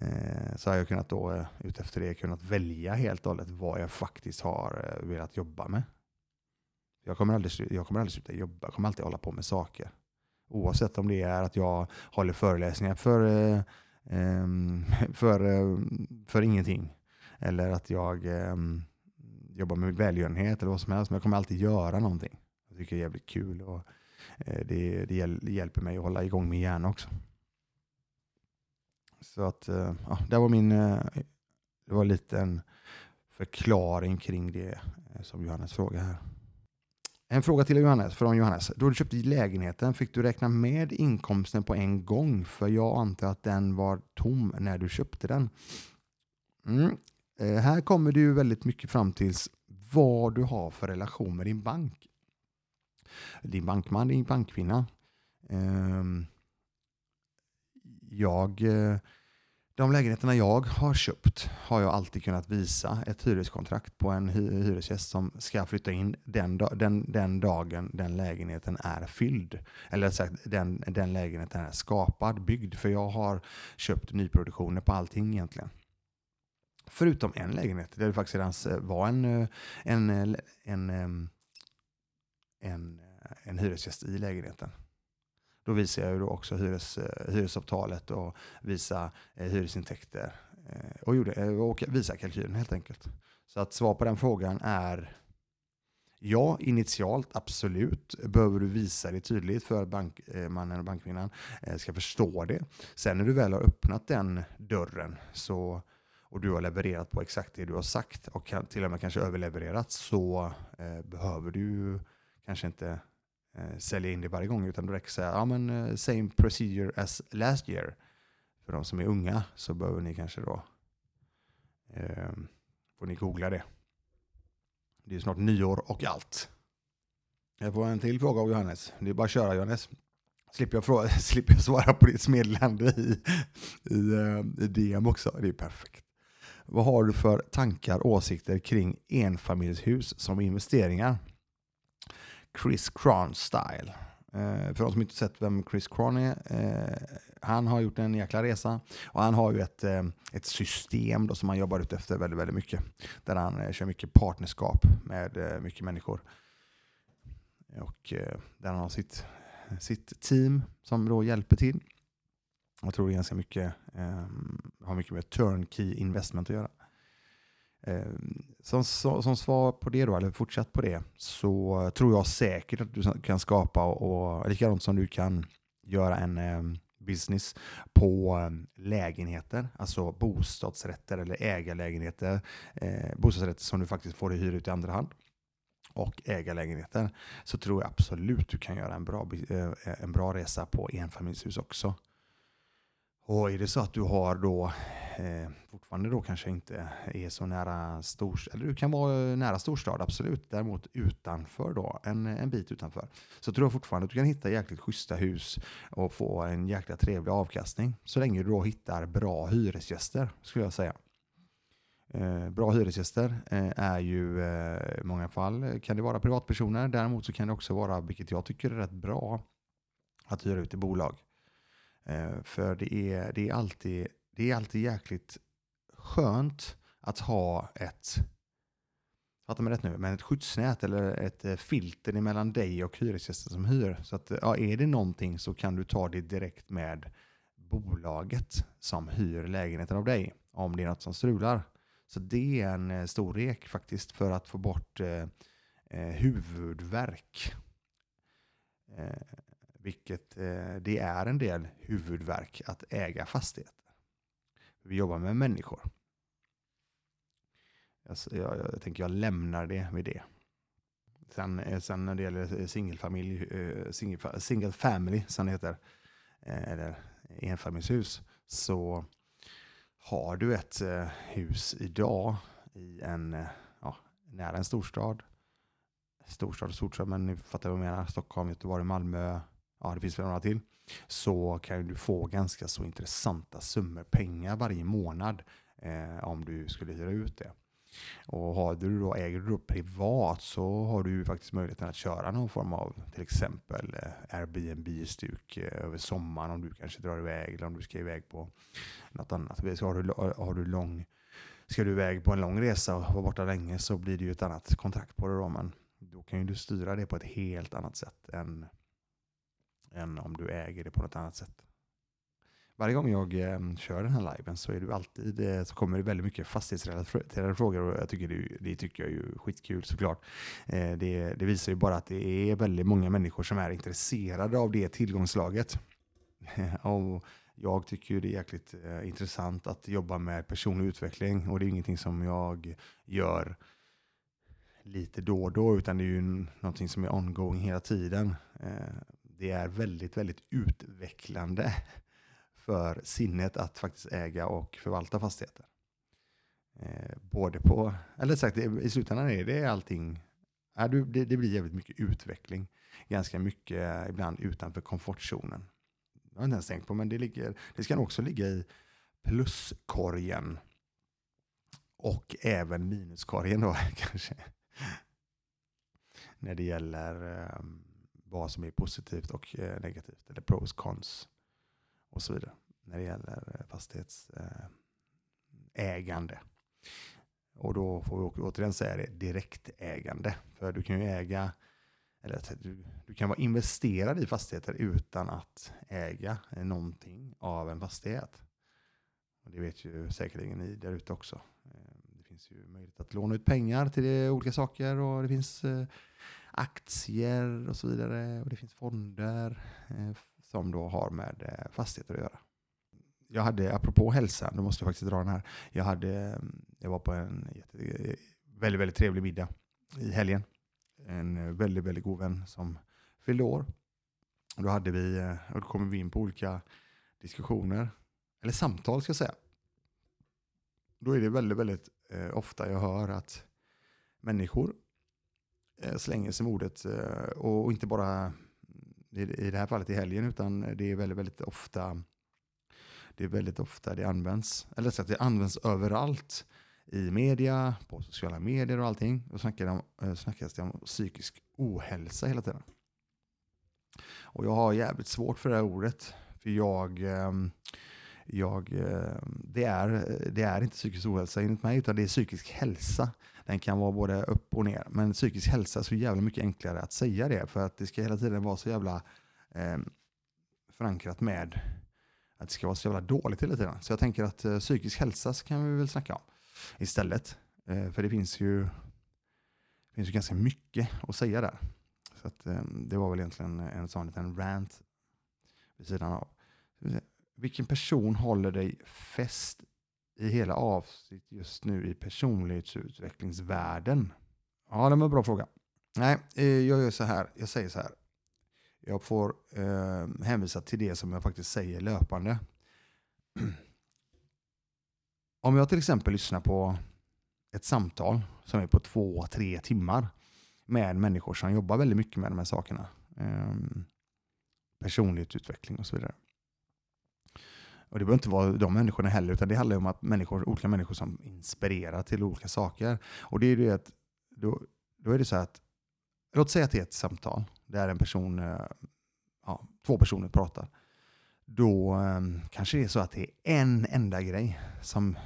Eh, så har jag kunnat då, eh, utefter det, kunnat välja helt och hållet vad jag faktiskt har eh, velat jobba med. Jag kommer aldrig, jag kommer aldrig sluta jobba, jag kommer alltid hålla på med saker. Oavsett om det är att jag håller föreläsningar för, eh, ehm, för, eh, för ingenting. Eller att jag ehm, jobbar med välgörenhet eller vad som helst. Men jag kommer alltid göra någonting. Jag tycker det är jävligt kul. Och Eh, det, det hjälper mig att hålla igång min hjärna också. Så att, eh, ja, det var min, eh, det var lite en förklaring kring det som Johannes frågar här. En fråga till Johannes, från Johannes. Då du köpte lägenheten, fick du räkna med inkomsten på en gång? För jag antar att den var tom när du köpte den. Mm. Eh, här kommer du väldigt mycket fram till vad du har för relation med din bank. Din bankman, din bankkvinna. Ehm, jag... Eh, de lägenheterna jag har köpt har jag alltid kunnat visa ett hyreskontrakt på en hyresgäst som ska flytta in den, den, den dagen den lägenheten är fylld. Eller sagt, den, den lägenheten är skapad, byggd. För jag har köpt nyproduktioner på allting egentligen. Förutom en lägenhet där det faktiskt redan var en, eh, en, eh, en, ehm, en, en, hyresgäst i lägenheten. Då visar jag ju då också hyres, eh, hyresavtalet och visar eh, hyresintäkter eh, och, gjorde, eh, och visa kalkylen helt enkelt. Så att svar på den frågan är Ja, initialt absolut behöver du visa det tydligt för att bankmannen eh, och bankkvinnan ska förstå det. Sen när du väl har öppnat den dörren så, och du har levererat på exakt det du har sagt och kan, till och med kanske överlevererat så eh, behöver du kanske inte Eh, sälja in det varje gång utan det räcker säga ja, men, eh, same procedure as last year. För de som är unga så behöver ni kanske då eh, får ni googla det. Det är snart nyår och allt. Jag får en till fråga av Johannes. Det är bara att köra Johannes. Slipper jag, fråga, slipper jag svara på ditt meddelande i, i, eh, i DM också. Det är perfekt. Vad har du för tankar och åsikter kring enfamiljshus som investeringar? Chris Cron style. Eh, för de som inte sett vem Chris Cron är, eh, han har gjort en jäkla resa och han har ju ett, eh, ett system då som han jobbar ut efter väldigt, väldigt mycket. Där han eh, kör mycket partnerskap med eh, mycket människor. Och eh, där han har sitt, sitt team som då hjälper till. Jag tror det är ganska mycket, ehm, har mycket med turnkey investment att göra. Ehm, som, som, svar på det då, eller fortsatt på det, så tror jag säkert att du kan skapa, och likadant som du kan göra en ehm, business på ehm, lägenheter, alltså bostadsrätter eller ägarlägenheter. Eh, bostadsrätter som du faktiskt får hyra ut i andra hand och ägarlägenheter så tror jag absolut du kan göra en bra, eh, en bra resa på enfamiljshus också. Och är det så att du har då eh, fortfarande då kanske inte är så nära storstad, eller du kan vara nära storstad absolut, däremot utanför då, en, en bit utanför. Så tror jag fortfarande att du kan hitta jäkligt schyssta hus och få en jäkla trevlig avkastning. Så länge du då hittar bra hyresgäster, skulle jag säga. Eh, bra hyresgäster eh, är ju eh, i många fall kan det vara privatpersoner. Däremot så kan det också vara, vilket jag tycker är rätt bra, att hyra ut i bolag. Eh, för det är, det, är alltid, det är alltid jäkligt skönt att ha ett Fattar mig rätt nu, men ett skyddsnät eller ett eh, filter mellan dig och hyresgästen som hyr. Så att ja, är det någonting så kan du ta det direkt med bolaget som hyr lägenheten av dig om det är något som strular. Så det är en eh, stor rek faktiskt för att få bort eh, eh huvudvärk. Eh, vilket eh, det är en del huvudverk att äga fastigheter. Vi jobbar med människor. Jag, jag, jag tänker jag lämnar det vid det. Sen, eh, sen när det gäller eh, singelfamilj, eh, single, single family som det heter, eller enfamiljshus, så har du ett hus idag i en, ja, nära en storstad, storstad och storstad, men ni fattar vad jag menar, Stockholm, Göteborg, Malmö, ja det finns väl några till, så kan du få ganska så intressanta summor pengar varje månad eh, om du skulle hyra ut det. Och har du då, äger du då privat så har du ju faktiskt möjligheten att köra någon form av till exempel eh, Airbnb-stuk eh, över sommaren om du kanske drar iväg eller om du ska iväg på något annat. Så har du, har du lång, ska du iväg på en lång resa och vara borta länge så blir det ju ett annat kontrakt på det då. Men då kan ju du styra det på ett helt annat sätt än än om du äger det på något annat sätt. Varje gång jag eh, kör den här liven så, är det alltid, eh, så kommer det väldigt mycket fastighetsrelaterade frågor och jag tycker det, det tycker jag är skitkul såklart. Eh, det, det, visar ju bara att det är väldigt många människor som är intresserade av det tillgångslaget. och jag tycker ju det är jäkligt eh, intressant att jobba med personlig utveckling och det är ingenting som jag gör lite då och då utan det är ju någonting som är ongoing hela tiden. Eh, det är väldigt, väldigt utvecklande för sinnet att faktiskt äga och förvalta fastigheter. Eh, både på, eller sagt, i slutändan är det allting, är det, det blir jävligt mycket utveckling. Ganska mycket ibland utanför komfortzonen. Jag har inte ens tänkt på, men det, ligger, det ska nog också ligga i pluskorgen. Och även minuskorgen då kanske. När det gäller um, vad som är positivt och eh, negativt, eller pros, cons och så vidare när det gäller eh, fastighetsägande. Eh, och då får vi återigen säga det, direktägande. För du kan ju äga, eller du, du kan vara investerad i fastigheter utan att äga någonting av en fastighet. Och det vet ju säkerligen ni där ute också. Det finns ju möjlighet att låna ut pengar till olika saker och det finns aktier och så vidare. Och det finns fonder eh, som då har med eh, fastigheter att göra. Jag hade, apropå hälsa, då måste jag faktiskt dra den här. Jag, hade, mm, jag var på en jätte, eh, väldigt, väldigt trevlig middag i helgen. En eh, väldigt, väldigt god vän som fyllde år. Och då, hade vi, och då kom vi in på olika diskussioner, eller samtal ska jag säga. Då är det väldigt, väldigt eh, ofta jag hör att människor Eh, slänger sig med ordet, eh, och inte bara i, det här fallet i helgen, utan det är väldigt, väldigt ofta det är väldigt ofta det används, eller så att det används överallt i media, på sociala medier och allting. Då eh, snackas det om psykisk ohälsa hela tiden. Och jag har jävligt svårt för det här ordet. För jag, ehm, jag, eh, det, är, det är inte psykisk ohälsa enligt mig, utan det är psykisk hälsa. Den kan vara både upp och ner. Men psykisk hälsa är så jävla mycket enklare att säga det, för att det ska hela tiden vara så jävla eh, förankrat med att det ska vara så jävla dåligt hela tiden. Så jag tänker att eh, psykisk hälsa kan vi väl snacka om istället. Eh, för det finns ju, det finns ju ganska mycket att säga där. Så att, eh, det var väl egentligen en sån liten rant vid sidan av. Vilken person håller dig fäst i hela avsnitt just nu i personlighetsutvecklingsvärlden? Ja, det var en bra fråga. Nej, eh, jag gör så här. Jag säger så här. Jag får eh, hänvisa till det som jag faktiskt säger löpande. Om jag till exempel lyssnar på ett samtal som är på två, tre timmar med människor som jobbar väldigt mycket med de här sakerna. Eh, personlighetsutveckling och så vidare. Och det behöver inte vara de människorna heller, utan det handlar om att människor, olika människor som inspirerar till olika saker. Och det är det att, då, då är det så att, låt säga att det är ett samtal där en person, eh, ja, två personer pratar. Då ehm, kanske det är så att det är en enda grej som,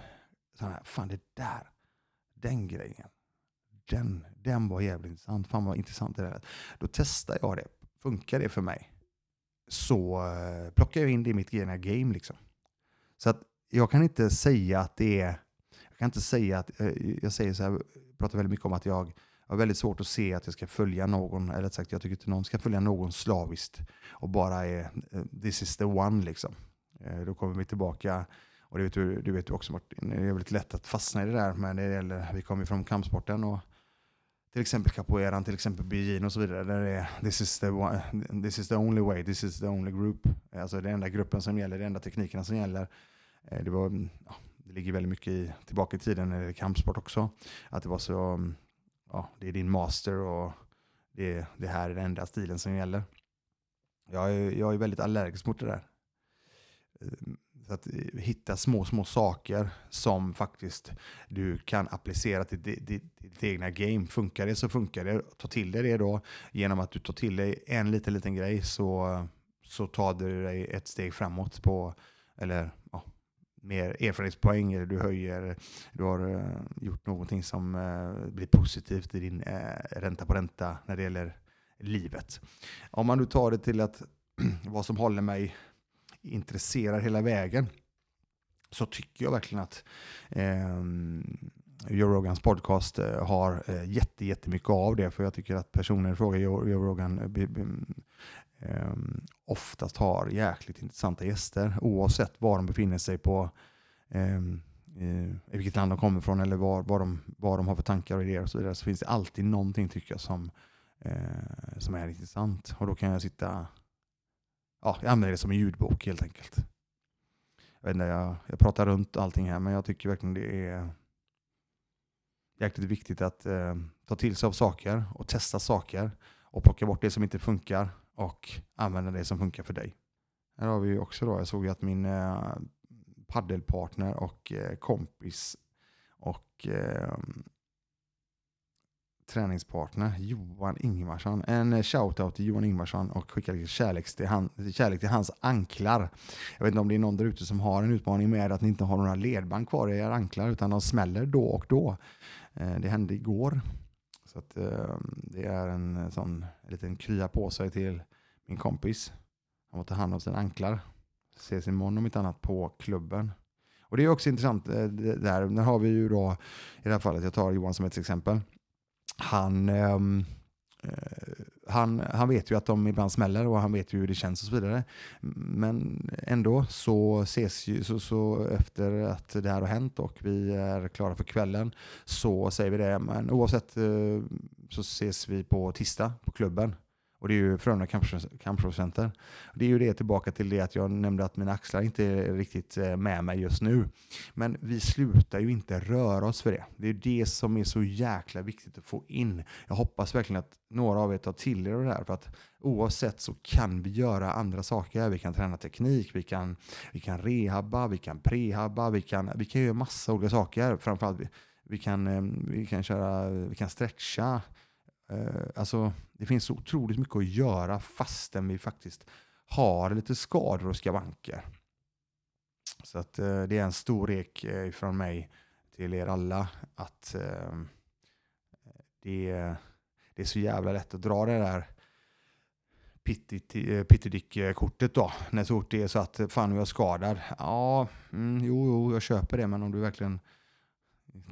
så här, fan det där, den grejen, den, den var jävligt intressant. Fan vad intressant det där. Då testar jag det. Funkar det för mig? Så eh, plockar jag in det i mitt egna game. Liksom. Så att jag kan inte säga att det är... Jag kan inte säga att... Eh, jag säger så här, pratar väldigt mycket om att jag har väldigt svårt att se att jag ska följa någon, eller sagt jag tycker inte någon ska följa någon slaviskt och bara är eh, this is the one liksom. Eh, då kommer vi tillbaka och det vet du, du vet också Martin, det är väldigt lätt att fastna i det där. Men det gäller, vi kommer ju från kampsporten och till exempel capoeiran, till exempel BJN och så vidare. Där det är this is, the one, this is the only way, this is the only group. Alltså den enda gruppen som gäller, de enda teknikerna som gäller. Eh, det, var, ja, det ligger väldigt mycket i, tillbaka i tiden när det är kampsport också. Att det var så, mm, ja, det är din master och det, det här är den enda stilen som gäller. Jag är, jag är väldigt allergisk mot det där. Eh, så att eh, hitta små, små saker som faktiskt du kan applicera till ditt, ditt, ditt egna game. Funkar det så funkar det. Ta till dig det då. Genom att du tar till dig en liten, liten grej så, så tar du dig ett steg framåt på, eller ja, mer erfarenhetspoäng eller du höjer, du har uh, gjort någonting som uh, blir positivt i din uh, ränta på ränta när det gäller livet. Om man nu tar det till att vad som håller mig intresserar hela vägen så tycker jag verkligen att eh, Joe Rogans podcast eh, har eh, jätte, jättemycket av det. För jag tycker att personer i fråga Joe, Joe Rogan eh, eh, oftast har jäkligt intressanta gäster. Oavsett var de befinner sig på, eh, i vilket land de kommer från eller vad, var de, var de har för tankar och idéer och så vidare. Så finns det alltid någonting tycker jag som, eh, som är intressant. Och då kan jag sitta ja, jag använder det som en ljudbok helt enkelt. Jag, vet inte, jag, jag pratar runt allting här, men jag tycker verkligen det är jäkligt viktigt att eh, ta till sig av saker och testa saker och plocka bort det som inte funkar och använda det som funkar för dig. Här har vi också då, jag såg ju att min eh, paddelpartner och eh, kompis och eh, träningspartner Johan Ingvarsson. En shoutout till Johan Ingvarsson och skicka lite kärlek till, han, kärlek till hans anklar. Jag vet inte om det är någon där ute som har en utmaning med att ni inte har några ledband kvar i era anklar utan de smäller då och då. Eh, det hände igår. Så att, eh, det är en sån en liten krya på sig till min kompis. Han måste ta hand om sina anklar. Ses imorgon om inte annat på klubben. Och det är också intressant eh, där. där. Nu har vi ju då, i det här fallet, jag tar Johan som ett exempel. Han, ehm, eh, han, han vet ju att de ibland smäller och han vet ju hur det känns och så vidare. Men ändå så ses ju, så, så efter att det här har hänt och vi är klara för kvällen så säger vi det. Men oavsett eh, så ses vi på tisdag på klubben. Och det är ju Frölunda Kampsportscenter. Det är ju det tillbaka till det att jag nämnde att mina axlar inte är riktigt eh, med mig just nu. Men vi slutar ju inte röra oss för det. Det är det som är så jäkla viktigt att få in. Jag hoppas verkligen att några av er tar till er det här. För att oavsett så kan vi göra andra saker. Vi kan träna teknik, vi kan, vi kan rehabba, vi kan prehabba, vi kan, vi kan göra massa olika saker. Framförallt vi, vi, kan, eh, vi, kan köra, vi kan stretcha. Eh, alltså, det finns så otroligt mycket att göra fastän vi faktiskt har lite skador och skavanker. Så att, eh, det är en stor ek eh, från mig till er alla att eh, det, det är så jävla lätt att dra det där pittedick-kortet eh, då. När så fort det är så att fan jag är skadad. Ja, mm, jo, jo, jag köper det, men om du verkligen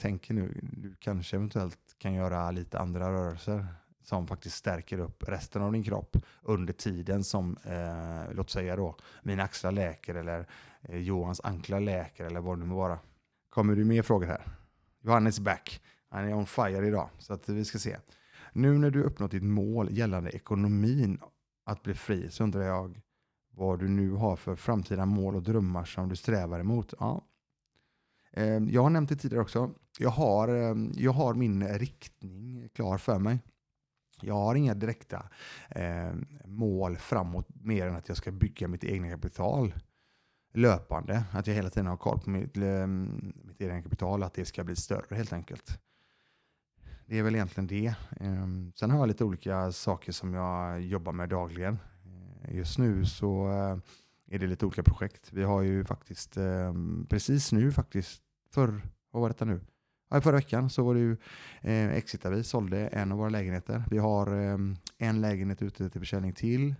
tänker nu, du kanske eventuellt kan göra lite andra rörelser som faktiskt stärker upp resten av din kropp under tiden som, eh, låt säga då, mina axlar läker eller eh, Johans anklar läker eller vad det nu må vara. Kommer du mer frågor här? Johannes back. Han är on fire idag, så att vi ska se. Nu när du uppnått ditt mål gällande ekonomin att bli fri så undrar jag vad du nu har för framtida mål och drömmar som du strävar emot. Ja. Ehm, jag har nämnt det tidigare också. Jag har, ehm, jag har min riktning klar för mig. Jag har inga direkta eh, mål framåt mer än att jag ska bygga mitt egna kapital löpande. Att jag hela tiden har koll på mitt, eh, mitt egna kapital, att det ska bli större helt enkelt. Det är väl egentligen det. Eh, sen har jag lite olika saker som jag jobbar med dagligen. Ehm, just nu så eh, är det lite olika projekt. Vi har ju faktiskt precis nu faktiskt, förr, vad var detta nu? Ja, förra veckan så var det ju eh, Exita vi sålde en av våra lägenheter. Vi har eh, en lägenhet ute till försäljning till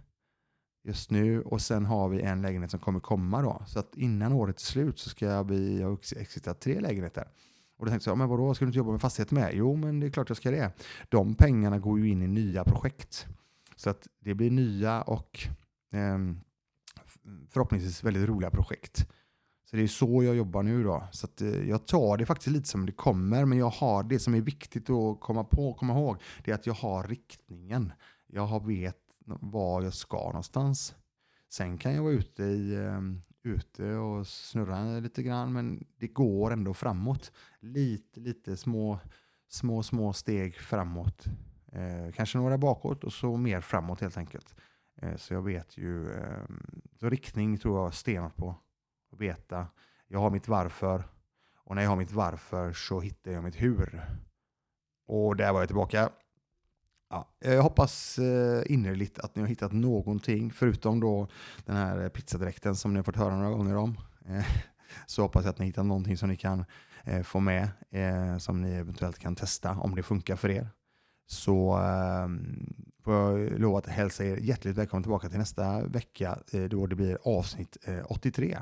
just nu och sen har vi en lägenhet som kommer komma då. Så att innan året är slut så ska vi ha exitat tre lägenheter. Och då tänkte jag, men vadå, ska du inte jobba med fastigheter med? Jo, men det är klart jag ska det. De pengarna går ju in i nya projekt. Så att det blir nya och eh, förhoppningsvis väldigt roliga projekt. Så det är så jag jobbar nu då. Så att, eh, jag tar det faktiskt lite som det kommer, men jag har det som är viktigt att komma på, komma ihåg, det är att jag har riktningen. Jag har vet var jag ska någonstans. Sen kan jag vara ute, i, eh, ute och snurra lite grann, men det går ändå framåt. Lite, lite små, små, små steg framåt. Eh, kanske några bakåt och så mer framåt helt enkelt. Eh, så jag vet ju, eh, så riktning tror jag stenat på och veta. Jag har mitt varför och när jag har mitt varför så hittar jag mitt hur. Och där var jag tillbaka. Ja, jag hoppas eh, innerligt att ni har hittat någonting, förutom då den här pizzadräkten som ni har fått höra några gånger om. Eh, så hoppas jag att ni hittar någonting som ni kan eh, få med, som ni eventuellt kan testa om det funkar för er. Så ehm, får jag lov att hälsa er hjärtligt välkomna tillbaka till nästa vecka då det blir avsnitt 83.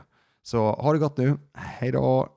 Så ha det gott nu. Hej då!